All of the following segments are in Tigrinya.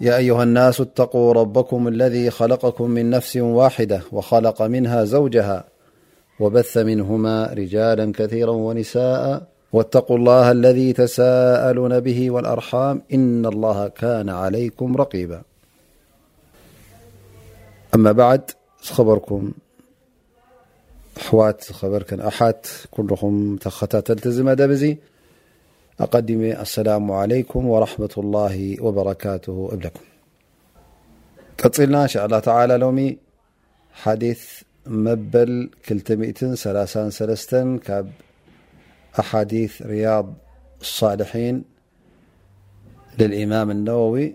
يا أيها الناس اتقوا ربكم الذي خلقكم من نفس واحدة وخلق منها زوجها وبث منهما رجالا كثيرا ونساءا واتقوا الله الذي تساءلون به والأرحام إن الله كان عليكم رقيبا خبركم أحوات خبركن أحت كلم تختتلتمبي أقدم السلام عليكم ورحمة الله وبركاته قبلكم لنا ن شاء الله تعالى لوم حديث مبل كب أحاديث رياض الصالحين للإمام النووي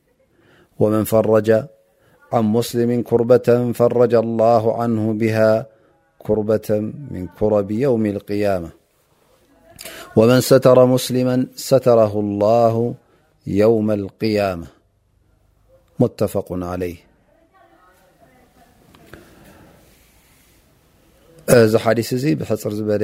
ومن فرج عن مسلم كربة فرج الله عنه بها كربة من كرب يوم القيامة ومن ستر مسلما ستره الله يوم القيامة متفق عليه እዚ ሓዲስ እዚ ብሕፅር ዝበለ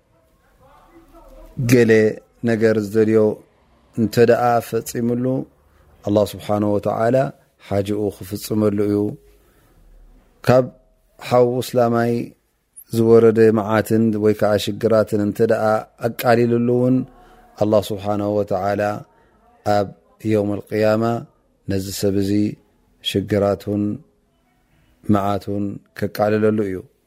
ገለ ነገር ዝደልዮ እንተ ደኣ ፈፂሙሉ ኣላ ስብሓን ወተዓላ ሓጅኡ ክፍፅመሉ እዩ ካብ ሓው እስላማይ ዝወረደ መዓትን ወይ ከዓ ሽግራትን እንተ ደኣ ኣቃሊልሉ እውን ኣላ ስብሓን ወተዓላ ኣብ ዮም ኣልቅያማ ነዚ ሰብ እዚ ሽግራቱን መዓቱን ከቃልለሉ እዩ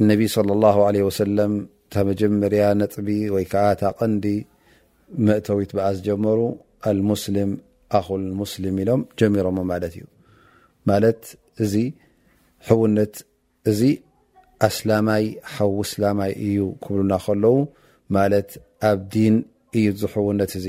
እነቢ صለ ላه ለ ወሰለም እታ መጀመርያ ነጥቢ ወይ ከዓ እታ ቐንዲ መእተዊት ብኣ ዝጀመሩ ኣልሙስሊም ኣኹልሙስሊም ኢሎም ጀሚሮሞ ማለት እዩ ማለት እዚ ሕውነት እዚ ኣስላማይ ሓዊ ስላማይ እዩ ክብሉና ከለዉ ማለት ኣብ ዲን እዩ ዝሕውነት እዚ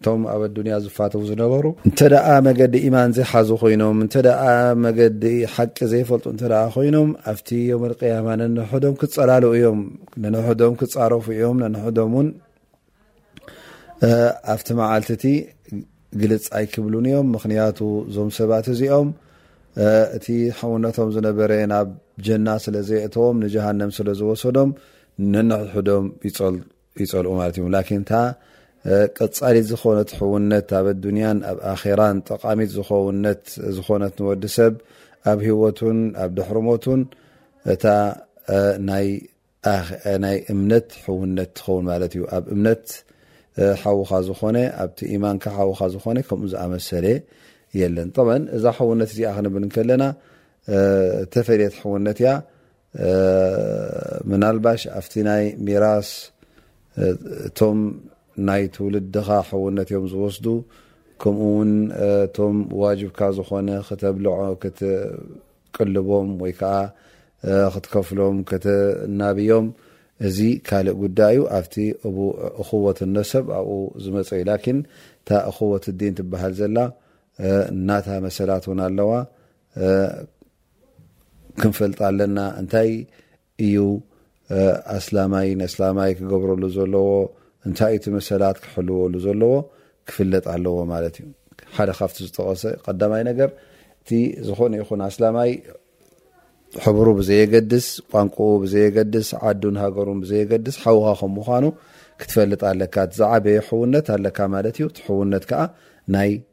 እቶም ኣብ ኣዱንያ ዝፋተው ዝነበሩ እንተ መገዲ ኢማን ዘይሓዙ ኮይኖም እንተ መገዲ ሓቂ ዘይፈልጡ እተ ኮይኖም ኣብቲ ዮም ቅያማ ነንሕዶም ክፀላሉ እዮም ነንሕዶም ክፃረፉ እዮም ነንሕዶም ውን ኣብቲ መዓልቲ እቲ ግልፅ ኣይክብሉን እዮም ምክንያቱ እዞም ሰባት እዚኦም እቲ ሕውነቶም ዝነበረ ናብ ጀና ስለ ዘየእተዎም ንጀሃንም ስለ ዝወሰዶም ነንሕድሕዶም ይጸልኡ ማለት እዩ ላኪን እታ ቀጻሊት ዝኾነት ሕውነት ኣብ ኣዱንያን ኣብ ኣኼራን ጠቃሚት ዝኾውነት ዝኾነት ንወዲ ሰብ ኣብ ህወቱን ኣብ ድሕሪ ሞቱን እታ ናይ እምነት ሕውነት ትኸውን ማለት እዩ ኣብ እምነት ሓውኻ ዝኾነ ኣብቲ ኢማንካ ሓውኻ ዝኾነ ከምኡ ዝኣመሰለ የለን ጠመን እዛ ሕውነት እዚኣ ክንብል ከለና ተፈለየት ሕውነት እያ ምናልባሽ ኣብቲ ናይ ሚራስ እቶም ናይ ትውልድኻ ሕውነት እዮም ዝወስዱ ከምኡ ውን እቶም ዋጅብካ ዝኾነ ክተብልዖ ክትቅልቦም ወይ ከዓ ክትከፍሎም ክትናብዮም እዚ ካልእ ጉዳይ እዩ ኣብቲ እቡ እኹወት ነሰብ ኣብኡ ዝመፀ እዩ ላኪን እታ እኹወት ዲን ትበሃል ዘላ ናታ መሰላት ውን ኣለዋ ክንፈልጣ ኣለና እንታይ እዩ ኣስላማይ ንእስላማይ ክገብረሉ ዘለዎ እንታይ እቲ መሰላት ክሕልወሉ ዘለዎ ክፍለጥ ኣለዎ ማለት እዩ ሓደ ካብቲ ዝጠቐሰ ቀዳማይ ነገር እቲ ዝኾነ ይኹን ኣስላማይ ሕብሩ ብዘየገድስ ቋንቁኡ ብዘየገድስ ዓዱን ሃገሩን ብዘየገድስ ሓውኻ ከም ምኳኑ ክትፈልጥ ኣለካ ዝዓበየ ሕውነት ኣለካ ማለት እዩ እቲ ሕውነት ከዓ ናይ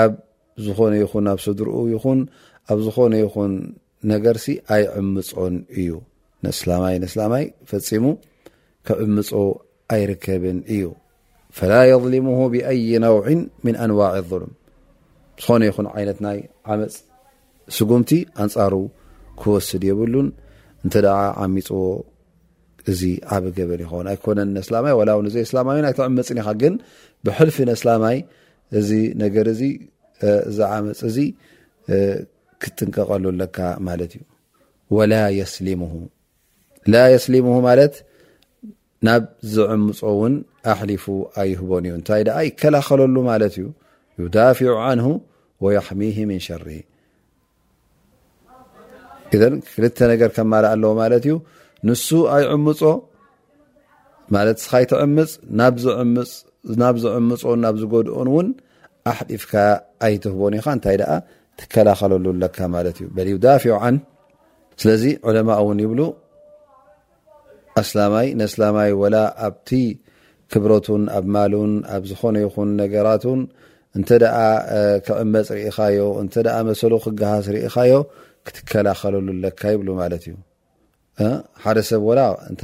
ኣብ ዝኾነ ይኹን ኣብ ስድርኡ ይኹን ኣብ ዝኾነ ይኹን ነገርሲ ኣይዕምፆን እዩ ንእስላማይ ንእስላማይ ፈፂሙ ክዕምፆ ኣይርከብን እዩ ፈላ የظሊሙሁ ብኣይ ነውዒን ምን ኣንዋዕ ظሉም ዝኾነ ይኹን ዓይነት ናይ ዓመፅ ስጉምቲ ኣንፃሩ ክወስድ የብሉን እንተ ደዓ ዓሚፅዎ እዚ ዓብ ገበል ይኸውን ኣይኮነን ንእስላማይ ዋላ ውን ዘይ እስላማዊን ኣይትዕምፅን ኢኻ ግን ብሕልፊ ንእስላማይ እዚ ነገር እዚ እዚ ዓመፅ እዚ ክትጥንቀቀሉ ኣለካ ማለት እዩ ወላ የስሊሙሁ ላ የስሊሙሁ ማለት ናብ ዝዕምፆ እውን ኣሕሊፉ ኣይህቦን እዩ እንታይ ደኣ ይከላኸለሉ ማለት እዩ ዩዳፊዑ ዓንሁ ወያሕሚሂ ምን ሸር ኢዘን ክልተ ነገር ከማልእ ኣለዎ ማለት እዩ ንሱ ኣይዕምፆ ማለት ስኻ ይትዕምፅ ናብ ዝዕምፆን ናብ ዝጎድኦን እውን ኣሕሊፍካ ኣይትህቦን ኢኻ እንታይ ደኣ ትከላኸለሉ ኣለካ ማለት እዩ በል ዩዳፊ ዓን ስለዚ ዕለማ እውን ይብሉ ኣስላማይ ነስላማይ ወላ ኣብቲ ክብረቱን ኣብ ማሉን ኣብ ዝኾነ ይኹን ነገራቱን እንተ ክዕመፅ ርኢኻዮ እንተ መሰሉ ክገሃስ ርኢኻዮ ክትከላኸለሉ ኣለካ ይብሉ ማለት እዩ ሓደ ሰብ ወላ እንተ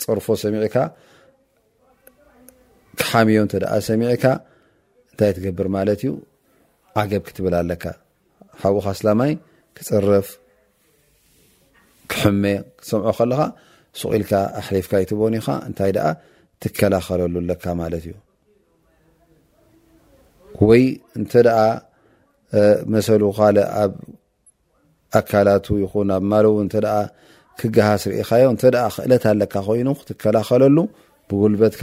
ክፀርፎ ሰሚዕካ ክሓምዮ እተ ሰሚዕካ እንታይ ትገብር ማለት እዩ ዓገብ ክትብል ኣለካ ሓዉካ ኣስላማይ ክፅረፍ ክሕመ ክትሰምዖ ከለኻ ሱቕ ኢልካ ኣሕሊፍካ ይትቦን ኢኻ እንታይ ደኣ ትከላኸለሉ ኣለካ ማለት እዩ ወይ እንተ ደኣ መሰሉ ካልእ ኣብ ኣካላቱ ይኹን ኣብ ማለው እንተ ክገሃስ ርኢኻዮ እንተ ክእለት ኣለካ ኮይኑ ክትከላኸለሉ ብጉልበትካ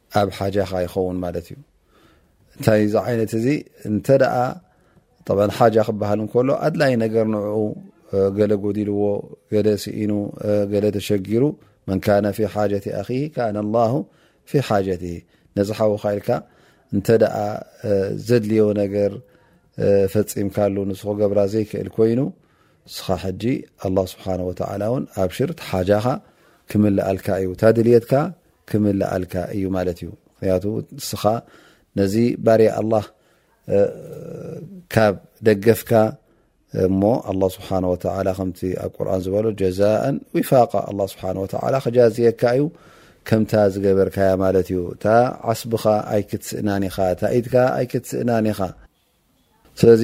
ኣብ ሓጃኻ ይኸውን ማለት እዩ እንታይ እዚ ዓይነት እዚ እንተ ሓጃ ክበሃል እንከሎ ኣድላይ ነገር ንዕኡ ገለ ጎዲልዎ ገለ ስኢኑ ገለ ተሸጊሩ መን ካነ ፊ ሓጀት ኣኺ ካነ ላሁ ፊ ሓጀት ነዚ ሓውካ ኢልካ እንተ ዘድልዮ ነገር ፈፂምካሉ ንስ ክገብራ ዘይክእል ኮይኑ ንስኻ ሕጂ ኣላ ስብሓን ወተላ እውን ኣብሽር ሓጃኻ ክምልኣልካ እዩ እታ ድልየትካ ክምልኣልካ እዩ ማለት እዩ ምክንያቱ ንስኻ ነዚ ባርያ ኣላ ካብ ደገፍካ እሞ ኣላ ስብሓን ወተላ ከምቲ ኣብ ቁርን ዝበሎ ጀዛእን ዊፋቃ ኣላ ስብሓን ወተላ ክጃዝየካ እዩ ከምታ ዝገበርካያ ማለት እዩ እታ ዓስብኻ ኣይክትስእናን ኢኻ እታ ኢድካ ኣይክትስእናን ኢኻ ስለዚ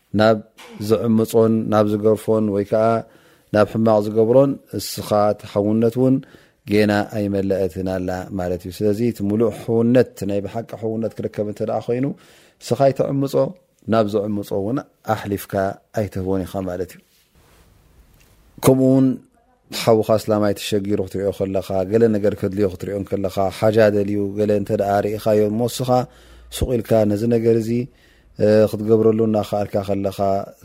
ናብ ዝዕምጾን ናብ ዝገርፎን ወይ ከኣ ናብ ሕማቕ ዝገብሮን እስኻ እቲ ሕውነት እውን ጌና ኣይመለአትን ኣላ ማለት እዩ ስለዚ እቲ ሙሉእ ሕውነት ናይ ብሓቂ ሕውነት ክርከብ እንተ ኮይኑ እስኻ ኣይትዕምጾ ናብ ዝዕምጾ እውን ኣሕሊፍካ ኣይትህቦን ኢኻ ማለት እዩ ከምኡ ውን ሓውኻ ስላማይ ተሸጊሩ ክትሪኦ ከለኻ ገለ ነገር ከድልዮ ክትሪኦ ከለኻ ሓጃ ደልዩ ገለ እንተ ርኢኻዮ ሞስኻ ሱቕ ኢልካ ነዚ ነገር እዚ ክትገብረሉ እናክኣልካ ከለኻ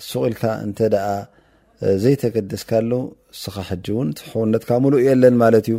ሱቕ ኢልካ እንተ ደኣ ዘይተገደስካሉ ንስኻ ሕጂ እውን ሕውነትካ ምሉእ የለን ማለት እዩ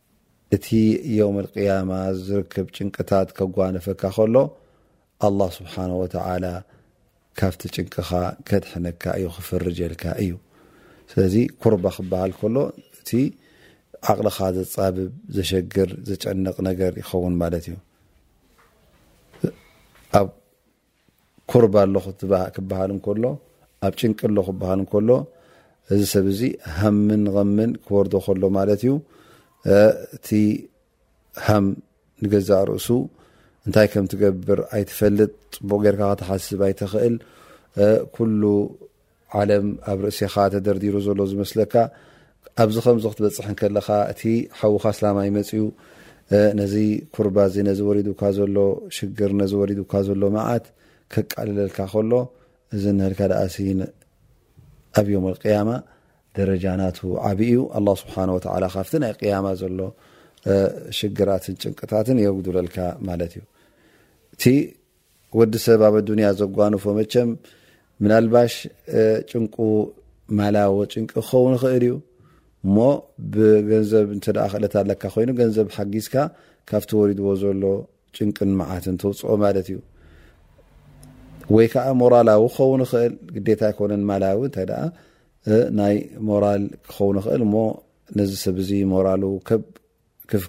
እቲ የውመል ቂያማ ዝርከብ ጭንቅታት ከጓነፈካ ከሎ ኣላህ ስብሓነሁ ወተዓላ ካብቲ ጭንቅኻ ከድሕነካ እዩ ክፍርጀልካ እዩ ስለዚ ኩርባ ክበሃል ከሎ እቲ ዓቕልኻ ዘጻብብ ዘሸግር ዘጨንቕ ነገር ይኸውን ማለት እዩ ኩርባ ኣሎ ክበሃል እንከሎ ኣብ ጭንቂ ኣሎ ክበሃል እንከሎ እዚ ሰብ እዚ ሃምን ምን ክወርዶ ከሎ ማለት እዩ እቲ ሃም ንገዛእ ርእሱ እንታይ ከም ትገብር ኣይትፈልጥ ፅቡቅ ጌርካ ከተሓስብ ኣይትኽእል ኩሉ ዓለም ኣብ ርእሴኻ ተደርዲሩ ዘሎ ዝመስለካ ኣብዚ ከምዚ ክትበጽሕ እንከለኻ እቲ ሓውኻ ኣስላማይ መጽዩ ነዚ ኩርባ እዚ ነዚ ወሪዱካ ዘሎ ሽግር ነዚ ወሪዱካ ዘሎ መዓት ከቃልለልካ ከሎ እዚ ንህልካ ደኣሲ ኣብ ዮም ኣልቅያማ ደረጃ ናቱ ዓብይ እዩ ኣላ ስብሓን ወተዓላ ካብቲ ናይ ቅያማ ዘሎ ሽግራትን ጭንቅታትን የጉዱለልካ ማለት እዩ ወዲ ሰብ ኣብ ኣዱንያ ዘጓንፎ መቸም ምናልባሽ ጭንቁ ማላዎ ጭንቂ ክኸውን ይኽእል እዩ እሞ ብገንዘብ እንተ ክእለት ኣለካ ኮይኑ ገንዘብ ሓጊዝካ ካብቲ ወሪድዎ ዘሎ ጭንቅን መዓትን ተውፅኦ ማለት እዩ ወይ ከዓ ሞራላዊ ክኸውን ይኽእል ግዴታ ኣይኮነን ማላዊ እንታይ ደኣ ናይ ሞራል ክኸውን ይኽእል እሞ ነዚ ሰብ እዚ ሞራሉ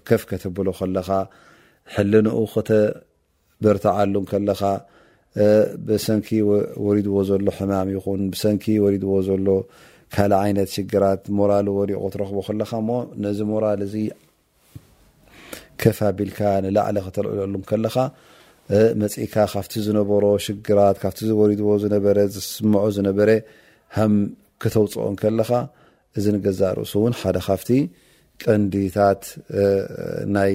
ከፍ ከተብሎ ከለኻ ሕልንኡ በርትዓሉ ከለኻ ብሰንኪ ወሪድዎ ዘሎ ሕማም ይኹን ብሰንኪ ወሪድዎ ዘሎ ካልእ ዓይነት ሽግራት ሞራሉ ወዲቑ ትረኽቦ ከለኻ እሞ ነዚ ሞራል እዚ ከፍ ኣቢልካ ንላዕሊ ከተልዕለሉ ከለኻ መፅእካ ካብቲ ዝነበሮ ሽግራት ካብቲ ዝወሪድዎ ዝነበረ ዝስምዖ ዝነበረ ሃም ከተውፅኦ ከለኻ እዚ ንገዛእ ርእሱ እውን ሓደ ካብቲ ቀንዲታት ናይ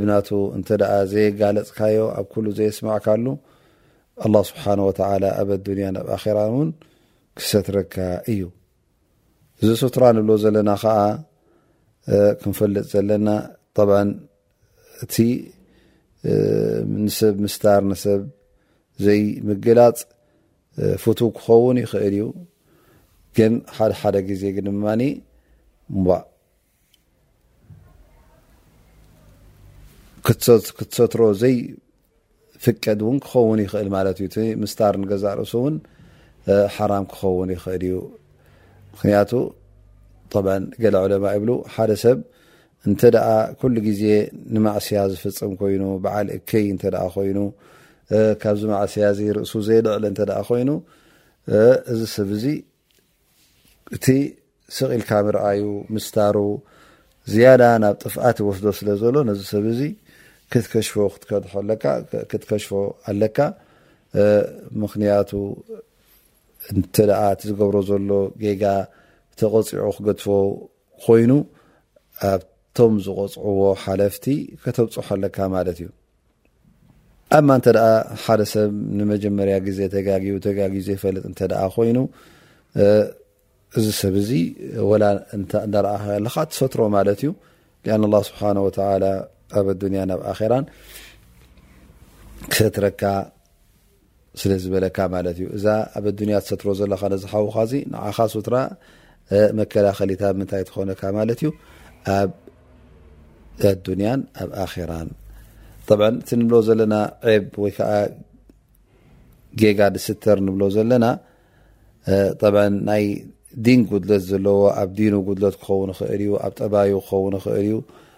ብ ናቱ እንተ ዘየጋለፅካዮ ኣብ ኩሉ ዘየስማዕካሉ ኣላ ስብሓን ወተላ ኣብ ኣዱንያ ናብ ኣራ እውን ክሰትረካ እዩ እዚ ሱትራ ንብሎ ዘለና ከዓ ክንፈልጥ ዘለና ብ እቲ ንሰብ ምስታር ንሰብ ዘይምግላፅ ፍቱ ክኸውን ይኽእል እዩ ግን ሓደሓደ ግዜ ድማ ክትሰትሮ ዘይፍቀድ ውን ክኸውን ይኽእል ማለት እዩ እ ምስታር ንገዛ ርእሱ እውን ሓራም ክኸውን ይኽእል እዩ ምክንያቱ ገለ ዕለማ ይብሉ ሓደ ሰብ እንተ ኩሉ ግዜ ንማእስያ ዝፍፅም ኮይኑ በዓል እከይ እተ ኮይኑ ካብዚ ማእስያ ርእሱ ዘይልዕል እተ ኮይኑ እዚ ሰብ እዚ እቲ ስቕ ኢልካ ምርኣዩ ምስታሩ ዝያዳ ናብ ጥፍኣት ይወስዶ ስለ ዘሎ ነዚ ሰብ እዚ ክትከሽፎ ክትከድሖ ኣለካ ክትከሽፎ ኣለካ ምክንያቱ እንተ እቲ ዝገብሮ ዘሎ ጌጋ ተቐፂዑ ክገድፎ ኮይኑ ኣብቶም ዝቆፅዕዎ ሓለፍቲ ከተብፅሖ ኣለካ ማለት እዩ ኣማ እንተ ሓደ ሰብ ንመጀመርያ ግዜ ተጋጊዩ ተጋዩ ዘይፈልጥ እተ ኮይኑ እዚ ሰብ እዚ ወላ እዳረኣኸ ኣለካ ትሰትሮ ማለት እዩ ን ላ ስብሓን ወተላ ኣብ ኣዱንያ ናብ ኣራን ክሰትረካ ስለ ዝበለካ ማለት እዩ እዛ ኣብ ኣዱንያ ትሰትሮ ዘለካ ነዚ ሓውካ እዚ ንዓካ ሱትራ መከላኸሊታ ምንታይ ትኾነካ ማለት እዩ ኣብ ኣዱንያን ኣብ ኣራን ጠብ እቲ ንብሎ ዘለና ብ ወይ ከዓ ጌጋ ድስተር ንብሎ ዘለና ጠብ ናይ ዲን ጉድለት ዘለዎ ኣብ ዲኑ ጉድለት ክኸውን ይኽእል እዩ ኣብ ጠባዩ ክኸውን ይኽእል እዩ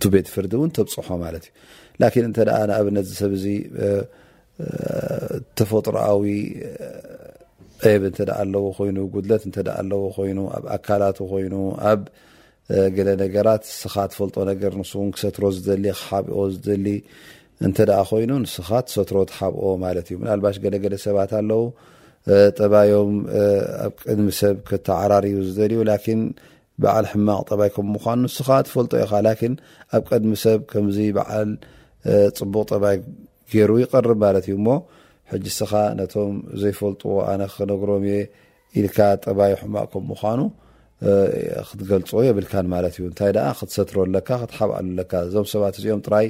ቱ ቤት ፍርዲ እውን ተብፅሖ ማለት እዩ ላኪን እንተ ንኣብነት እዚ ሰብ እዚ ተፈጥሮኣዊ ብ እተ ኣለዎ ኮይኑ ጉድለት እተ ኣለዎ ኮይኑ ኣብ ኣካላቱ ኮይኑ ኣብ ገለ ነገራት ንስኻ ትፈልጦ ነገር ንስ ን ክሰትሮ ዝደሊ ክሓብኦ ዝደሊ እንተ ኮይኑ ንስኻ ትሰትሮ ትሓብኦ ማለት እዩ ምናልባሽ ገለገለ ሰባት ኣለው ጠባዮም ኣብ ቅድሚ ሰብ ከተዓራርዩ ዝደልዩ ላኪን በዓል ሕማቅ ጠባይ ከም ምዃኑ ንስኻ ትፈልጦ ኢኻ ላኪን ኣብ ቀድሚ ሰብ ከምዚ በዓል ጽቡቅ ጠባይ ገይሩ ይቀርብ ማለት እዩ እሞ ሕጂ ስኻ ነቶም ዘይፈልጥዎ ኣነ ክነግሮም እየ ኢልካ ጠባዩ ሕማቅ ከም ምዃኑ ክትገልጾ የብልካን ማለት እዩ እንታይ ደኣ ክትሰትሮ ኣለካ ክትሓብኣሉ ኣለካ እዞም ሰባት እዚኦም ጥራይ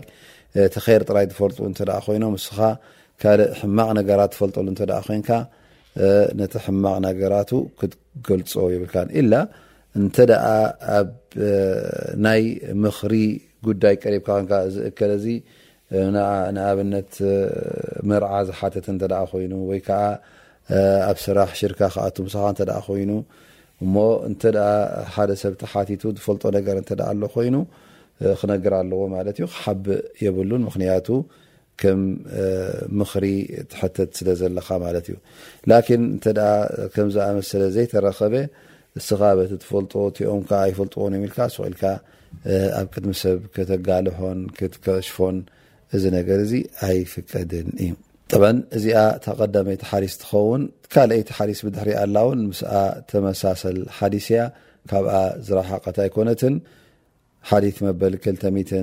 ተኸር ጥራይ ዝፈልጡ እንተ ኮይኖም ንስኻ ካልእ ሕማቅ ነገራት ትፈልጠሉ እንተ ኮይንካ ነቲ ሕማቅ ነገራቱ ገልጾ የብልካን ኢላ እንተ ኣብ ናይ ምኽሪ ጉዳይ ቀሪብካ ኮንካ እዚ እከለ እዚ ንኣብነት መርዓ ዝሓተተ እንተ ኮይኑ ወይ ከዓ ኣብ ስራሕ ሽርካ ክኣቱ ምሳኻ እንተ ኮይኑ እሞ እንተ ሓደ ሰብ ተሓቲቱ ዝፈልጦ ነገር እንተ ኣሎ ኮይኑ ክነግር ኣለዎ ማለት እዩ ክሓብእ የብሉን ምክንያቱ ከም ምኽሪ ትሐተት ስለ ዘለኻ ማለት እዩ ላኪን እንተ ከም ዝኣመሰለ ዘይተረኸበ እስኻ በቲ ትፈልጦ እቲኦም ከዓ ኣይፈልጥዎን እዮም ኢልካ ስቂልካ ኣብ ቅድሚ ሰብ ከተጋልሖን ክትከሽፎን እዚ ነገር እዚ ኣይፍቀድን እዩ ጠብ እዚኣ ተቀዳመይቲ ሓዲስ ትኸውን ካልኣይቲ ሓዲስ ብድሕሪ ኣላ ውን ምስ ተመሳሰል ሓዲስ እያ ካብኣ ዝረሓቀት ኣይኮነትን ሓዲ መበል ክተ3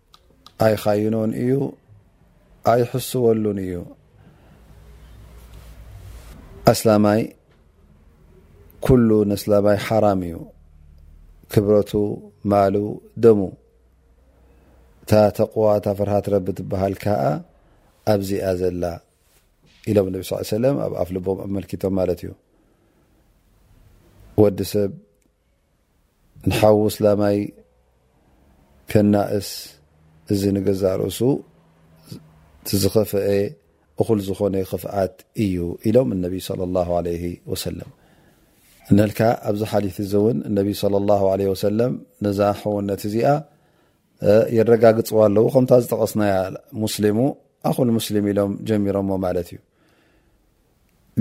ኣይኻይኖን እዩ ኣይሕስወሉን እዩ ኣስላማይ ኩሉ ነስላማይ ሓራም እዩ ክብረቱ ማሉ ደሙ እታ ተቕዋ እታ ፍርሃት ረቢ ትበሃል ከዓ ኣብዚኣ ዘላ ኢሎም ነቢ ስ ሰለ ኣብ ኣፍልቦም ኣመልኪቶም ማለት እዩ ወዲ ሰብ ንሓዉ እስላማይ ከናእስ እዚ ንገዛእ ርእሱ ዝኸፍአ እኹል ዝኾነ ክፍኣት እዩ ኢሎም እነቢ ለ ላ ለ ወሰለም እነልካ ኣብዚ ሓዲት እዚ እውን እነቢ ለ ላ ለ ወሰለም ነዛ ሕውነት እዚኣ የረጋግፅዋ ኣለዉ ከምታ ዝጠቐስናያ ሙስሊሙ ኣኹል ሙስሊም ኢሎም ጀሚሮሞ ማለት እዩ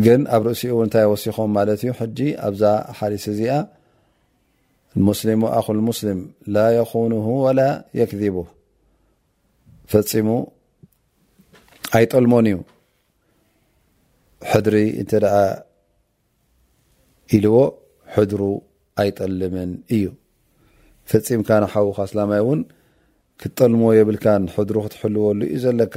ግን ኣብ ርእሲኡ ውን እንታይ ወሲኾም ማለት እዩ ሕጂ ኣብዛ ሓዲስ እዚኣ ሙስሊሙ ኣኹል ሙስሊም ላ የኹኑሁ ወላ የክዚቡ ፈፂሙ ኣይጠልሞን እዩ ሕድሪ እንተ ኢልዎ ሕድሩ ኣይጠልምን እዩ ፈፂምካ ንሓዉካ ኣስላማይ እውን ክትጠልሞ የብልካን ሕድሩ ክትሕልወሉ እዩ ዘለካ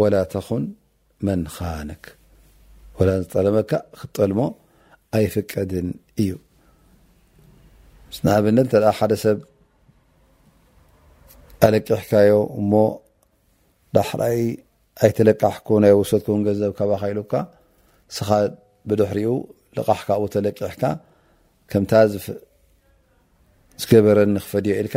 ወላ ተኹን መን ኻንክ ወላ ንዝጠለመካ ክትጠልሞ ኣይፍቀድን እዩ ምስ ንኣብነት እንተ ሓደ ሰብ ኣለቂሕካዮ እሞ ዳሕራይ ኣይተለቃሕኩ ናይ ወሰትኩን ገንዘብ ካባካ ኢሉካ ስኻ ብድሕሪኡ ልቃሕ ካብኡ ተለቂሕካ ከምታ ዝገበረኒ ክፈድዮ ኢልካ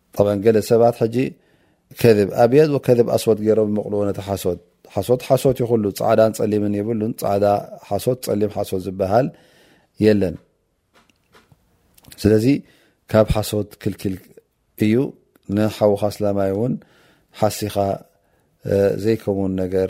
ጠበን ገለ ሰባት ሕጂ ከዝብ ኣብየድ ወከዝብ ኣስወድ ገይሮም ይመቕልዎ ነቲ ሓሶት ሓሶት ሓሶት እዩ ኩሉ ፃዕዳን ፀሊምን የብሉን ፃዕዳ ሓሶት ፀሊም ሓሶት ዝበሃል የለን ስለዚ ካብ ሓሶት ክልክል እዩ ንሓውካ ስላማይ እውን ሓሲኻ ዘይከምውን ነገር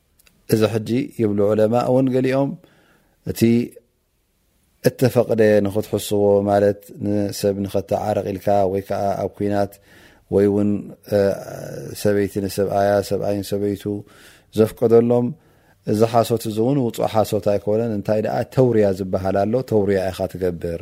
እዚ ሕጂ ይብሉ ዑለማእ እውን ገሊኦም እቲ እተፈቕደ ንክትሕስዎ ማለት ንሰብ ንኸተዓርቕ ኢልካ ወይ ከዓ ኣብ ኩናት ወይ እውን ሰበይቲ ንሰብኣያ ሰብኣይ ንሰበይቱ ዘፍቀደሎም እዚ ሓሶት እዚ እውን ውፁእ ሓሶት ኣይኮነን እንታይ ደኣ ተውርያ ዝበሃል ኣሎ ተውርያ ኢኻ ትገብር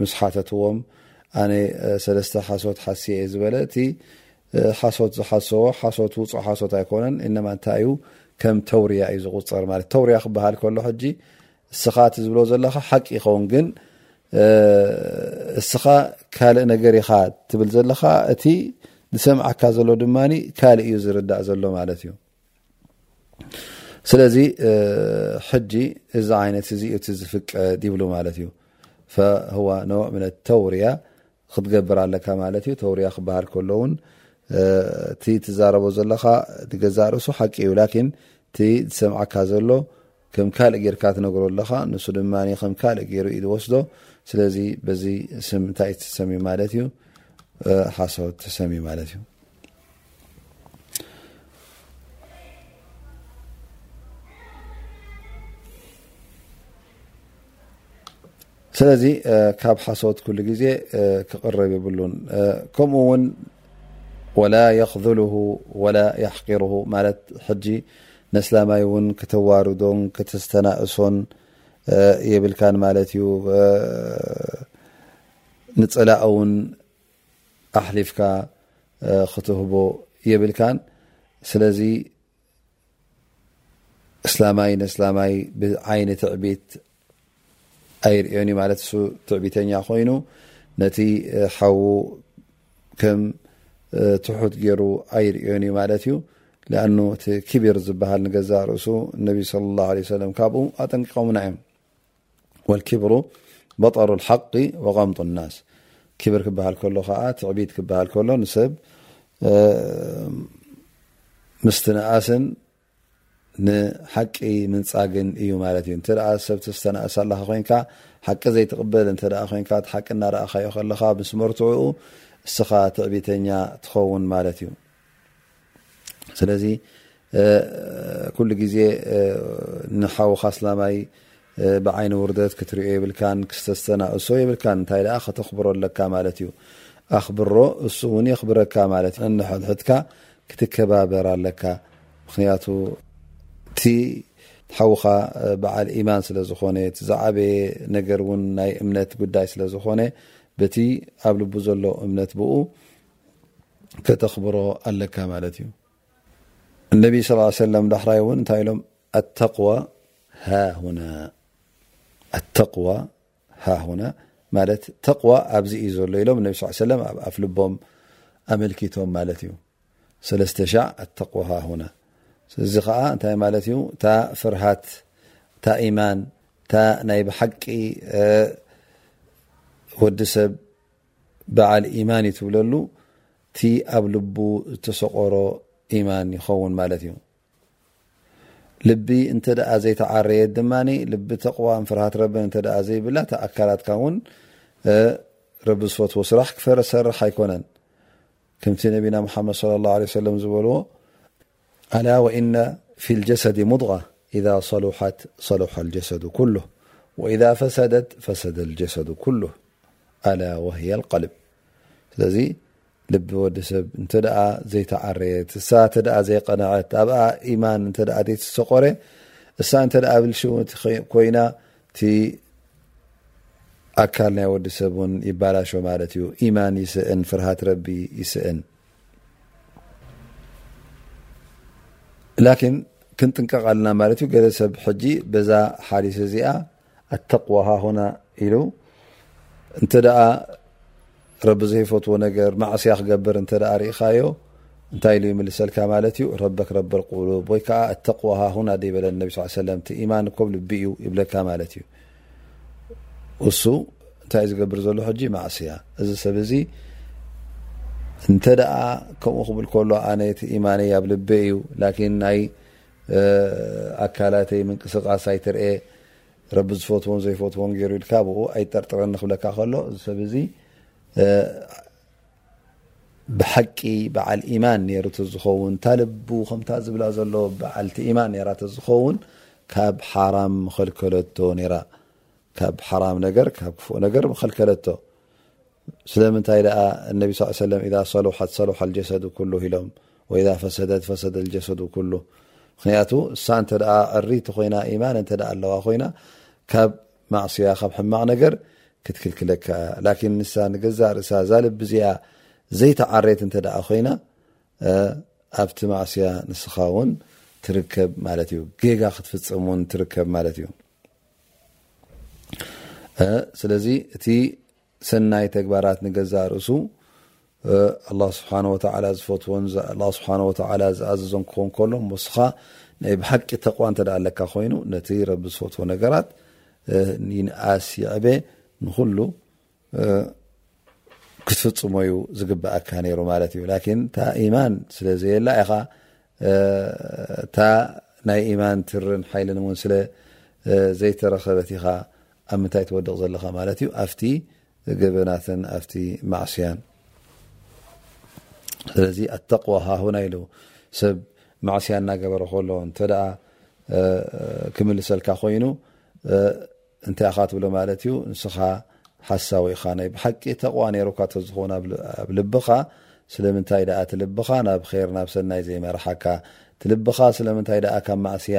ምስ ሓተትዎም ኣነ ሰለስተ ሓሶት ሓስየ እየ ዝበለ እቲ ሓሶት ዝሓሰዎ ሓሶት ውፁእ ሓሶት ኣይኮነን እነማ እንታይ እዩ ከም ተውርያ እዩ ዝቁፀር ማለት ተውርያ ክበሃል ከሎ ሕጂ እስኻ እቲ ዝብሎ ዘለኻ ሓቂ ይኸውን ግን እስኻ ካልእ ነገር ኢኻ ትብል ዘለኻ እቲ ዝሰምዓካ ዘሎ ድማ ካልእ እዩ ዝርዳእ ዘሎ ማለት እዩ ስለዚ ሕጂ እዚ ዓይነት እዚ እቲ ዝፍቀድ ይብሉ ማለት እዩ ፈህዋ ነው ምነ ተውርያ ክትገብር ኣለካ ማለት እዩ ተውርያ ክበሃል ከሎ ውን እቲ ትዛረቦ ዘለካ ንገዛእ ርእሱ ሓቂ እዩ ላኪን እቲ ዝሰምዓካ ዘሎ ከም ካልእ ጌርካ ትነግሮ ኣለኻ ንሱ ድማ ከም ካልእ ገይሩ እዩ ዝወስዶ ስለዚ በዚ ስም እንታይ ትሰምዩ ማለት እዩ ሓሶት ትሰምዩ ማለት እዩ ስለዚ ካብ ሓሶት ኩሉ ግዜ ክቕረብ የብሉን ከምኡ ውን ወላ የክዝልሁ ወላ የሕቂርሁ ማለት ሕጂ ነስላማይ ውን ክተዋርዶን ክተስተናእሶን የብልካን ማለት እዩ ንፅላእ ውን ኣሕሊፍካ ክትህቦ የብልካን ስለዚ እስላማይ ንእስላማይ ብዓይኒ ትዕቢት ኣይርእዮን እዩ ማለት እሱ ትዕቢተኛ ኮይኑ ነቲ ሓዉ ከም ትሑት ገይሩ ኣይርእዮን እዩ ማለት እዩ ሊኣኑ እቲ ክቢር ዝበሃል ንገዛእ ርእሱ እነቢ ስለ ላ ለ ሰለም ካብኡ ኣጠንቂቆምና እዮም ወልኪብሩ በጠሩ ልሓቂ ወቐምጡ ናስ ክብር ክበሃል ከሎ ከዓ ትዕቢት ክበሃል ከሎ ንሰብ ምስትንኣስን ንሓቂ ምንፃግን እዩ ማለት እዩ እተ ሰብ ዝተናእስ ኣለካ ኮይንካ ሓቂ ዘይትቕበል እተ ኮይንካ ሓቂ እናረእካዮ ከለካ ምስ መርትዑኡ እስኻ ትዕቢተኛ ትኸውን ማለት እዩ ስለዚ ኩሉ ግዜ ንሓውካ ስላማይ ብዓይኒ ውርደት ክትሪኦ የብልካ ክስተስተናእሶ የብልካ እንታይ ኣ ከተኽብሮ ኣለካ ማለት እዩ ኣኽብሮ እሱ እውን የኽብረካ ማለት እዩ ንሕድሕድካ ክትከባበር ኣለካ ምክንያቱ እቲ ሓውካ በዓል ኢማን ስለ ዝኾነ እቲ ዝዓበየ ነገር እውን ናይ እምነት ጉዳይ ስለ ዝኾነ በቲ ኣብ ልቡ ዘሎ እምነት ብኡ ከተኽብሮ ኣለካ ማለት እዩ እነቢ ስ ሰለ ዳሕራይ እውን እንታይ ኢሎም ኣተዋ ሃተዋ ሃሁና ማለት ተቕዋ ኣብዚ እዩ ዘሎ ኢሎም እነቢ ስ ሰለ ኣብ ኣፍ ልቦም ኣመልኪቶም ማለት እዩ ሰለስተ ሻ ኣተዋ ሃሁና እዚ ከዓ እንታይ ማለት እዩ እታ ፍርሃት እታ ኢማን እታ ናይ ብሓቂ ወዲ ሰብ በዓል ኢማን እዩ ትብለሉ እቲ ኣብ ልቡ ዝተሰቆሮ ኢማን ይኸውን ማለት እዩ ልቢ እንተ ዘይተዓረየት ድማ ልቢ ተቕዋን ፍርሃት ረብን እተ ዘይብላ እቲ ኣካላትካ እውን ረቢ ዝፈትዎ ስራሕ ክፈረ ሰርሕ ኣይኮነን ከምቲ ነቢና ሓመድ ለ ለ ሰለም ዝበልዎ على وان في الجسد مضغى إذا صلحت صلح الجسد كله واذا فسدت فسد الجسد كله على وهي القلب ذ لب وዲسب ت ዘيتعرت ت ዘيقنعت ኣ إيمان يቆر س ت ብلشو كين ت أكل ني وዲسب ن يبلش ت إيمان يسء فرهة رب يسن ላኪን ክንጥንቀቕ ኣለና ማለት እዩ ገለ ሰብ ሕጂ በዛ ሓዲስ እዚኣ ኣተቅዋ ሃሁና ኢሉ እንተ ደኣ ረቢ ዘይፈትዎ ነገር ማዕስያ ክገብር እንተ ርኢኻዮ እንታይ ኢሉ ይምልሰልካ ማለት እዩ ረበክ ረቢ ቁሉብ ወይ ከዓ ኣተቅዋ ሃሁና ዘይበለ ነቢ ስ ሰለም እቲ ኢማን ኮም ልቢ እዩ ይብለካ ማለት እዩ እሱ እንታይ ዝገብር ዘሎ ሕጂ ማእስያ እዚ ሰብ እዚ እንተ ደኣ ከምኡ ክብል ከሎ ኣነ እቲ ኢማነይ ኣብ ልበ እዩ ላኪን ናይ ኣካላተይ ምንቅስቃስ ኣይትርኤ ረቢ ዝፈትዎን ዘይፈትዎን ገይሩ ኢልካ ብኡ ኣይጠርጥረን ንክብለካ ከሎ እዚ ሰብ እዚ ብሓቂ በዓል ኢማን ነሩ ዝኸውን ታልቡ ከምታ ዝብላ ዘሎ በዓልቲ ኢማን ነራ ዝኸውን ካብ ሓራም ኸልከለቶ ራ ካብ ሓራም ነገር ካብ ክፉእ ነገር ኸልከለቶ ስለምንታይ ደኣ እነቢ ስ ሰለ ኢ ሰሉሓት ሰሉሓ ጀሰዱ ኩሉ ኢሎም ወይ ፈሰደት ፈሰደ ጀሰዱ ኩሉ ምክንያቱ እሳ እንተ ዕሪቲ ኮይና ኢማን እተ ኣለዋ ኮይና ካብ ማዕስያ ካብ ሕማቕ ነገር ክትክልክለካ እያ ላኪን ንሳ ንገዛእ ርእሳ እዛ ልቢ እዚኣ ዘይተዓሬት እንተ ደኣ ኮይና ኣብቲ ማዕስያ ንስኻ እውን ትርከብ ማለት እዩ ጌጋ ክትፍፀም እውን ትርከብ ማለት እዩ ስለዚ እቲ ሰናይ ተግባራት ንገዛእ ርእሱ ኣላህ ስብሓነሁ ወተዓላ ዝፈትዎን ኣላህ ስብሓነሁ ወተዓላ ዝኣዘዞን ክኸውን ከሎ እሞ እስኻ ናይ ብሓቂ ተቕዋ እንተ ኣለካ ኮይኑ ነቲ ረቢ ዝፈትዎ ነገራት ይንኣስ ይዕበ ንኹሉ ክትፍፅሞ እዩ ዝግብኣካ ነይሩ ማለት እዩ ላኪን እታ ኢማን ስለ ዘየላ ኢኻ እታ ናይ ኢማን ትርን ሓይልን እውን ስለ ዘይተረኸበት ኢኻ ኣብ ምንታይ ትወድቕ ዘለኻ ማለት እዩ ኣብቲ ገበናትን ኣብቲ ማዕስያን ስለዚ ኣተቅዋ ሃሁና ኢሉ ሰብ ማዕስያ እናገበረ ከሎ እንተ ክምልሰልካ ኮይኑ እንታይ ኢኻ ትብሎ ማለት እዩ ንስኻ ሓሳዊ ኢኻ ናይ ብሓቂ ተቕዋ ነይሩካ ተዝኾውን ኣብ ልብኻ ስለምንታይ ደኣ ትልብኻ ናብ ር ናብ ሰናይ ዘይመርሓካ ትልብኻ ስለምንታይ ደኣ ካብ ማእስያ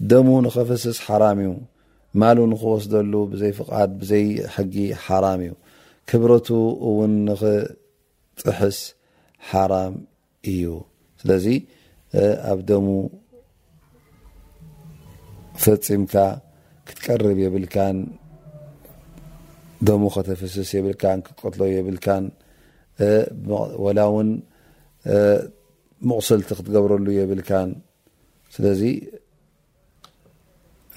ደሙ ንኸፍስስ ሓራም እዩ ማሉ ንኽወስደሉ ብዘይ ፍቓድ ብዘይ ሕጊ ሓራም እዩ ክብረቱ እውን ንኽጥሕስ ሓራም እዩ ስለዚ ኣብ ደሙ ፈፂምካ ክትቀርብ የብልካን ደሙ ከተፍስስ የብልካን ክትቀትሎ የብልካን ወላ እውን መቑሰልቲ ክትገብረሉ የብልካን ስለዚ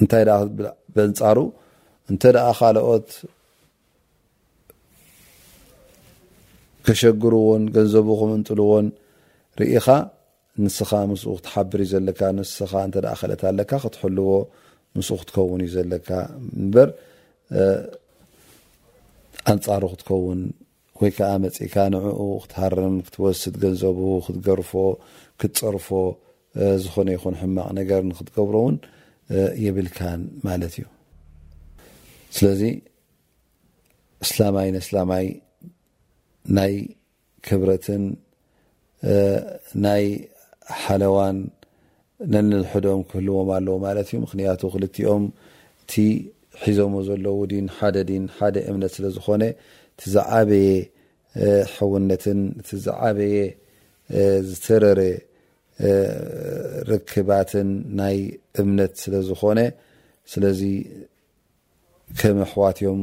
እንታይ ኣ ክትብል በንፃሩ እንተ ደኣ ካልኦት ከሸግርዎን ገንዘቡ ክምንጥልዎን ርኢኻ ንስኻ ምስ ክትሓብር እዩ ዘለካ ንስኻ እተ ክእለት ኣለካ ክትሕልዎ ምስ ክትከውን እዩ ዘለካ እበር ኣንፃሩ ክትከውን ወይ ከኣ መጺእካ ንዕኡ ክትሃርም፣ ክትወስድ ገንዘቡ፣ ክትገርፎ፣ ክትጸርፎ፣ ዝኾነ ይኹን ሕማቕ ነገር ንኽትገብሮ ውን የብልካን ማለት እዩ። ስለዚ እስላማይ ነስላማይ ናይ ክብረትን ናይ ሓለዋን ነንሕዶም ክህልዎም ኣለዎ ማለት እዩ ምክንያቱ ክልቲኦም እቲ ሒዞሞ ዘለዉ ዲን ሓደ ዲን ሓደ እምነት ስለ ዝኾነ እቲ ዝዓበየ ሕውነትን እቲ ዝዓበየ ዝተረረ ርክባትን ናይ እምነት ስለ ዝኾነ ስለዚ ከም ኣሕዋት እዮም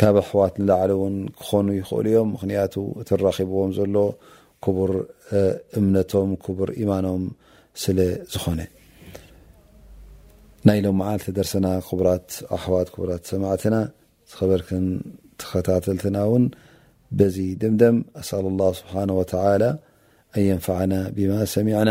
ካብ ኣሕዋት ንላዕሊ ውን ክኾኑ ይኽእሉ እዮም ምኽንያቱ እቲ ኣራኺብዎም ዘሎ ክቡር እምነቶም ክቡር ኢማኖም ስለ ዝኾነ ናይ ሎም መዓልቲ ደርሰና ክቡራት ኣሕዋት ክቡራት ሰማዕትና ዝኸበርክን ተኸታተልትና ውን በዚ ደምደም ኣስኣል ላህ ስብሓን ወተዓላ ኣን የንፋዕና ብማ ሰሚዕና